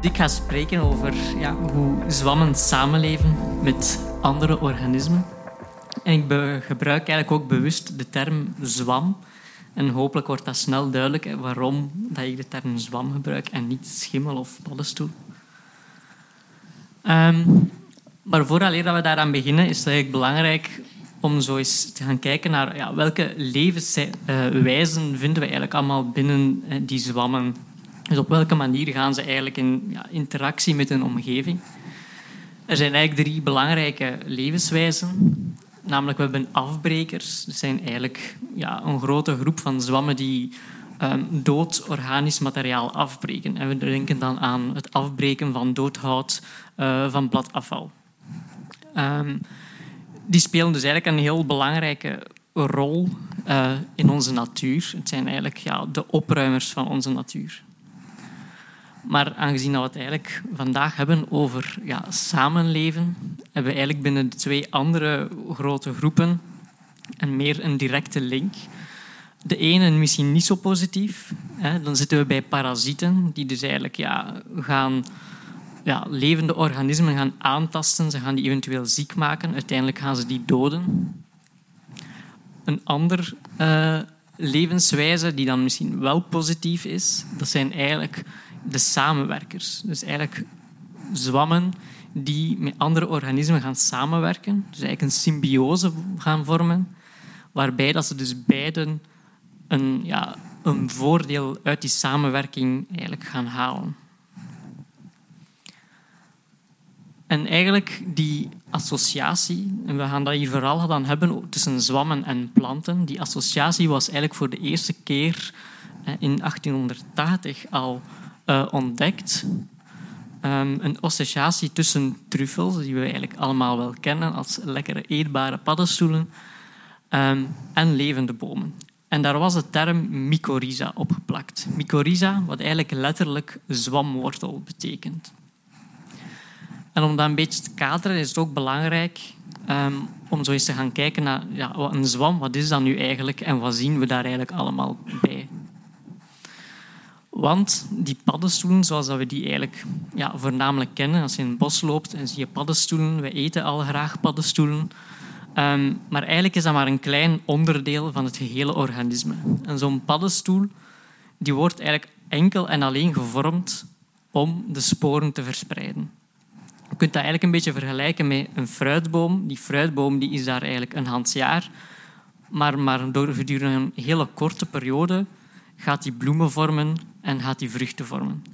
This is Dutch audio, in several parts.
Ik ga spreken over ja, hoe zwammen samenleven met andere organismen. En ik gebruik eigenlijk ook bewust de term zwam. En hopelijk wordt dat snel duidelijk waarom dat ik de term zwam gebruik en niet schimmel of paddenstoel. Um, maar vooraleer dat we daaraan beginnen, is het eigenlijk belangrijk om zo eens te gaan kijken naar ja, welke levenswijzen vinden we eigenlijk allemaal binnen die zwammen. Dus op welke manier gaan ze eigenlijk in ja, interactie met hun omgeving. Er zijn eigenlijk drie belangrijke levenswijzen. Namelijk, we hebben afbrekers. Dat zijn eigenlijk ja, een grote groep van zwammen die um, dood organisch materiaal afbreken. En we denken dan aan het afbreken van dood hout, uh, van bladafval. Um, die spelen dus eigenlijk een heel belangrijke rol uh, in onze natuur. Het zijn eigenlijk ja, de opruimers van onze natuur. Maar aangezien we het eigenlijk vandaag hebben over ja, samenleven, hebben we eigenlijk binnen de twee andere grote groepen een meer een directe link. De ene misschien niet zo positief. Hè. Dan zitten we bij parasieten, die dus eigenlijk ja, gaan ja, levende organismen gaan aantasten. Ze gaan die eventueel ziek maken. Uiteindelijk gaan ze die doden. Een ander uh, levenswijze die dan misschien wel positief is, dat zijn eigenlijk de samenwerkers. Dus eigenlijk zwammen die met andere organismen gaan samenwerken. Dus eigenlijk een symbiose gaan vormen, waarbij dat ze dus beiden een, ja, een voordeel uit die samenwerking eigenlijk gaan halen. En eigenlijk die associatie, en we gaan dat hier vooral dan hebben tussen zwammen en planten, die associatie was eigenlijk voor de eerste keer in 1880 al uh, ontdekt. Um, een associatie tussen truffels, die we eigenlijk allemaal wel kennen als lekkere eetbare paddenstoelen, um, en levende bomen. En daar was de term mycorrhiza opgeplakt. Mycorrhiza, wat eigenlijk letterlijk zwamwortel betekent. En om dat een beetje te kaderen is het ook belangrijk um, om zo eens te gaan kijken naar ja, een zwam, wat is dat nu eigenlijk en wat zien we daar eigenlijk allemaal bij. Want die paddenstoelen, zoals we die eigenlijk ja, voornamelijk kennen, als je in het bos loopt en zie je paddenstoelen, we eten al graag paddenstoelen, um, maar eigenlijk is dat maar een klein onderdeel van het gehele organisme. En zo'n paddenstoel die wordt eigenlijk enkel en alleen gevormd om de sporen te verspreiden. Je kunt dat eigenlijk een beetje vergelijken met een fruitboom. Die fruitboom die is daar eigenlijk een handjaar, maar, maar door gedurende een hele korte periode gaat die bloemen vormen en gaat die vruchten vormen.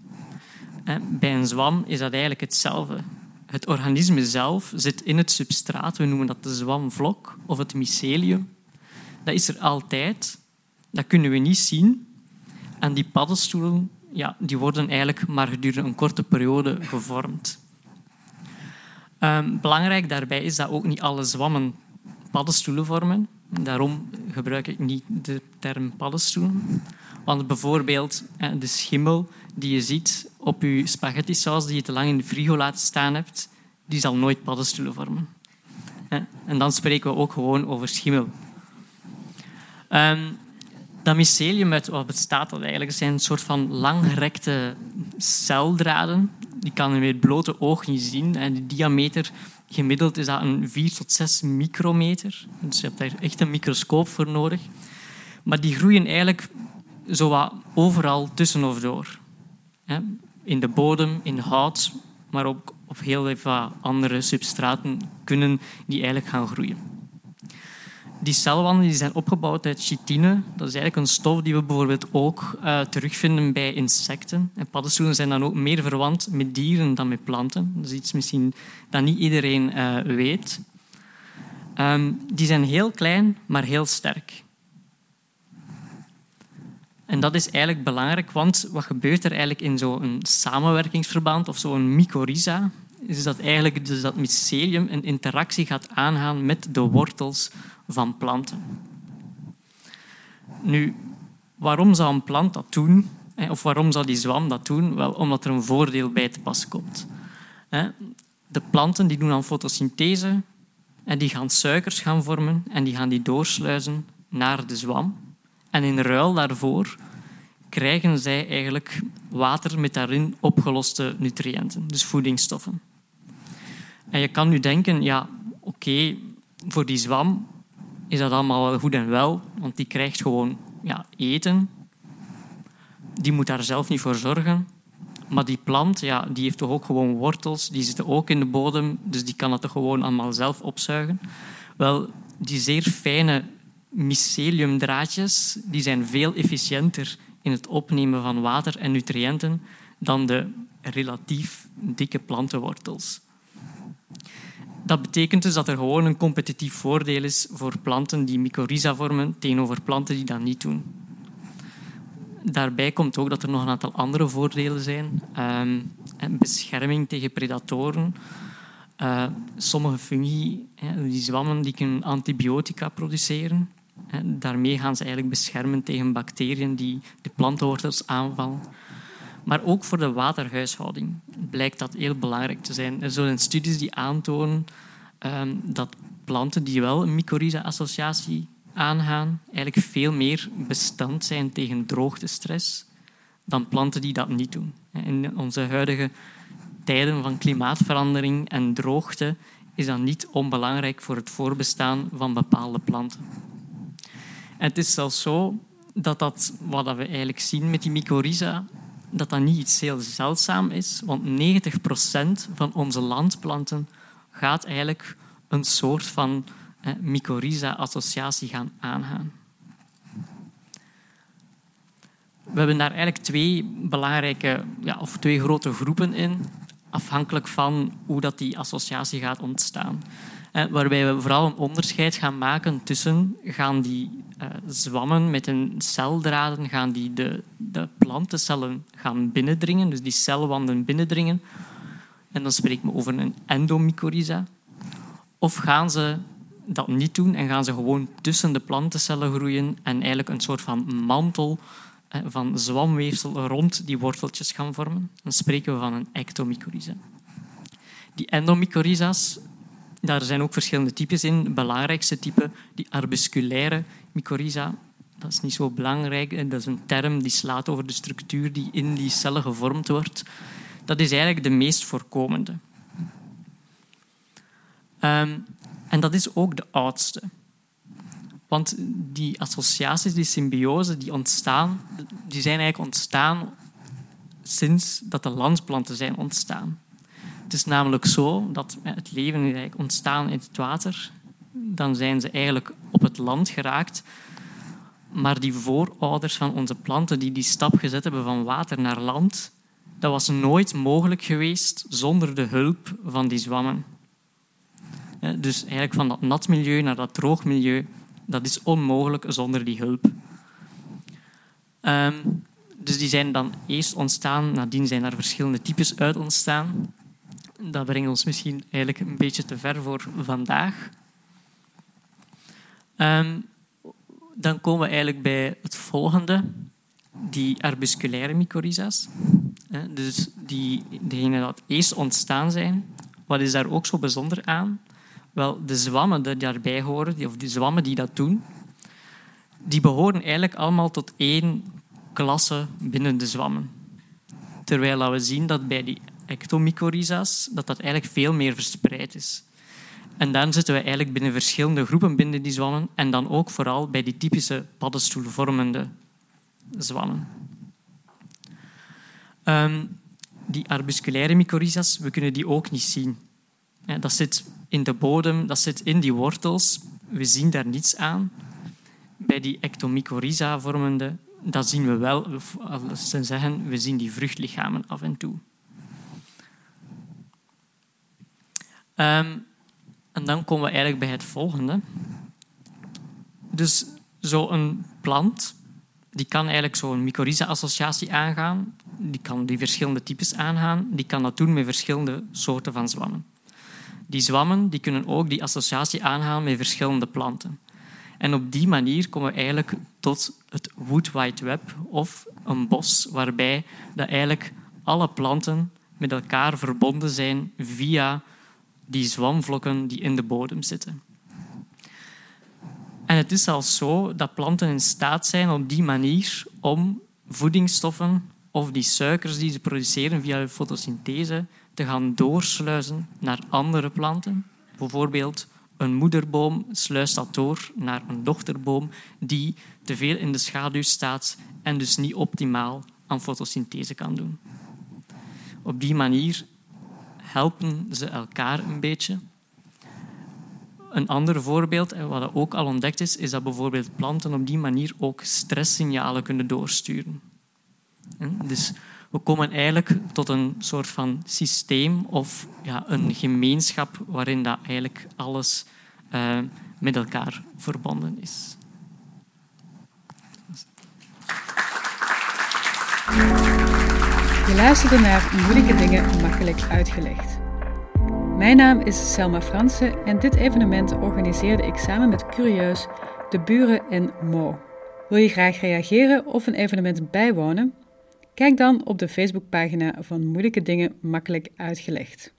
Bij een zwam is dat eigenlijk hetzelfde. Het organisme zelf zit in het substraat, we noemen dat de zwamvlok of het mycelium. Dat is er altijd, dat kunnen we niet zien. En die paddenstoelen ja, die worden eigenlijk maar gedurende een korte periode gevormd. Um, belangrijk daarbij is dat ook niet alle zwammen paddenstoelen vormen. Daarom gebruik ik niet de term paddenstoelen. Want bijvoorbeeld de schimmel die je ziet op je spaghetti-saus die je te lang in de frigo laten staan hebt, die zal nooit paddenstoelen vormen. En dan spreken we ook gewoon over schimmel. Um, dat mycelium, uit wat bestaat dat eigenlijk? Zijn een soort van langgerekte celdraden. Die kan je met het blote oog niet zien. En de diameter gemiddeld is dat een 4 tot 6 micrometer. Dus je hebt daar echt een microscoop voor nodig. Maar die groeien eigenlijk zo overal tussen of door. In de bodem, in hout, maar ook op heel veel andere substraten kunnen die eigenlijk gaan groeien. Die celwanden die zijn opgebouwd uit chitine. Dat is eigenlijk een stof die we bijvoorbeeld ook uh, terugvinden bij insecten. En paddenstoelen zijn dan ook meer verwant met dieren dan met planten. Dat is iets misschien dat niet iedereen uh, weet. Um, die zijn heel klein, maar heel sterk. En dat is eigenlijk belangrijk, want wat gebeurt er eigenlijk in zo'n samenwerkingsverband of zo'n mycorrhiza? is dat eigenlijk dus dat mycelium een interactie gaat aangaan met de wortels van planten. Nu, waarom zou een plant dat doen? Of waarom zou die zwam dat doen? Wel, omdat er een voordeel bij te pas komt. De planten die doen dan fotosynthese en die gaan suikers gaan vormen en die gaan die doorsluizen naar de zwam. En in ruil daarvoor krijgen zij eigenlijk water met daarin opgeloste nutriënten, dus voedingsstoffen. En je kan nu denken, ja, oké, voor die zwam is dat allemaal wel goed en wel, want die krijgt gewoon ja, eten. Die moet daar zelf niet voor zorgen. Maar die plant ja, die heeft toch ook gewoon wortels, die zitten ook in de bodem, dus die kan dat toch gewoon allemaal zelf opzuigen. Wel, die zeer fijne myceliumdraadjes die zijn veel efficiënter in het opnemen van water en nutriënten dan de relatief dikke plantenwortels. Dat betekent dus dat er gewoon een competitief voordeel is voor planten die mycorrhiza vormen tegenover planten die dat niet doen. Daarbij komt ook dat er nog een aantal andere voordelen zijn. Uh, bescherming tegen predatoren. Uh, sommige fungi, die zwammen, die kunnen antibiotica produceren. Daarmee gaan ze eigenlijk beschermen tegen bacteriën die de plantenwortels aanvallen. Maar ook voor de waterhuishouding blijkt dat heel belangrijk te zijn. Er zijn studies die aantonen um, dat planten die wel een mycorrhiza-associatie aangaan, eigenlijk veel meer bestand zijn tegen droogtestress dan planten die dat niet doen. In onze huidige tijden van klimaatverandering en droogte is dat niet onbelangrijk voor het voorbestaan van bepaalde planten. En het is zelfs zo dat, dat wat we eigenlijk zien met die mycorrhiza, dat dat niet iets heel zeldzaam is, want 90% van onze landplanten gaat eigenlijk een soort van eh, mycorrhiza-associatie gaan aangaan. We hebben daar eigenlijk twee belangrijke, ja, of twee grote groepen in, afhankelijk van hoe dat die associatie gaat ontstaan. Eh, waarbij we vooral een onderscheid gaan maken tussen gaan die uh, zwammen met een celdraden gaan die de, de plantencellen gaan binnendringen, dus die celwanden binnendringen. En dan spreek ik over een endomycorrhiza. Of gaan ze dat niet doen en gaan ze gewoon tussen de plantencellen groeien en eigenlijk een soort van mantel eh, van zwamweefsel rond die worteltjes gaan vormen. Dan spreken we van een ectomycorrhiza. Die endomycorrhiza's daar zijn ook verschillende types in. Belangrijkste type, die arbusculaire mycorrhiza. Dat is niet zo belangrijk. Dat is een term die slaat over de structuur die in die cellen gevormd wordt. Dat is eigenlijk de meest voorkomende. Um, en dat is ook de oudste. Want die associaties, die symbiose, die ontstaan, die zijn eigenlijk ontstaan sinds dat de landplanten zijn ontstaan. Het is namelijk zo dat het leven is ontstaan in het water. Dan zijn ze eigenlijk op het land geraakt. Maar die voorouders van onze planten die die stap gezet hebben van water naar land, dat was nooit mogelijk geweest zonder de hulp van die zwammen. Dus eigenlijk van dat nat milieu naar dat droog milieu, dat is onmogelijk zonder die hulp. Ehm, dus die zijn dan eerst ontstaan, nadien zijn er verschillende types uit ontstaan dat brengt ons misschien eigenlijk een beetje te ver voor vandaag. Um, dan komen we eigenlijk bij het volgende, die arbusculaire mycorrhiza's. Dus die, dat eerst ontstaan zijn. Wat is daar ook zo bijzonder aan? Wel, de zwammen die daarbij horen, of die zwammen die dat doen, die behoren eigenlijk allemaal tot één klasse binnen de zwammen. Terwijl we zien dat bij die ectomycorrhiza's, dat dat eigenlijk veel meer verspreid is. En dan zitten we eigenlijk binnen verschillende groepen binnen die zwammen en dan ook vooral bij die typische paddenstoelvormende zwammen. Um, die arbusculaire mycorrhiza's, we kunnen die ook niet zien. dat zit in de bodem, dat zit in die wortels. We zien daar niets aan. Bij die ectomycorrhiza vormende, dat zien we wel. Zeggen, we zien die vruchtlichamen af en toe. Um, en dan komen we eigenlijk bij het volgende. Dus zo'n plant die kan eigenlijk zo'n mycorrhiza-associatie aangaan. Die kan die verschillende types aangaan. Die kan dat doen met verschillende soorten van zwammen. Die zwammen die kunnen ook die associatie aangaan met verschillende planten. En op die manier komen we eigenlijk tot het Wood Wide Web of een bos waarbij dat eigenlijk alle planten met elkaar verbonden zijn via die zwamvlokken die in de bodem zitten. En het is zelfs zo dat planten in staat zijn op die manier om voedingsstoffen of die suikers die ze produceren via fotosynthese te gaan doorsluizen naar andere planten. Bijvoorbeeld een moederboom sluist dat door naar een dochterboom die te veel in de schaduw staat en dus niet optimaal aan fotosynthese kan doen. Op die manier helpen ze elkaar een beetje. Een ander voorbeeld, en wat ook al ontdekt is, is dat bijvoorbeeld planten op die manier ook stresssignalen kunnen doorsturen. Dus we komen eigenlijk tot een soort van systeem of ja, een gemeenschap waarin dat eigenlijk alles uh, met elkaar verbonden is. Je luisterde naar Moeilijke Dingen Makkelijk Uitgelegd. Mijn naam is Selma Fransen en dit evenement organiseerde ik samen met Curieus, De Buren en Mo. Wil je graag reageren of een evenement bijwonen? Kijk dan op de Facebookpagina van Moeilijke Dingen Makkelijk Uitgelegd.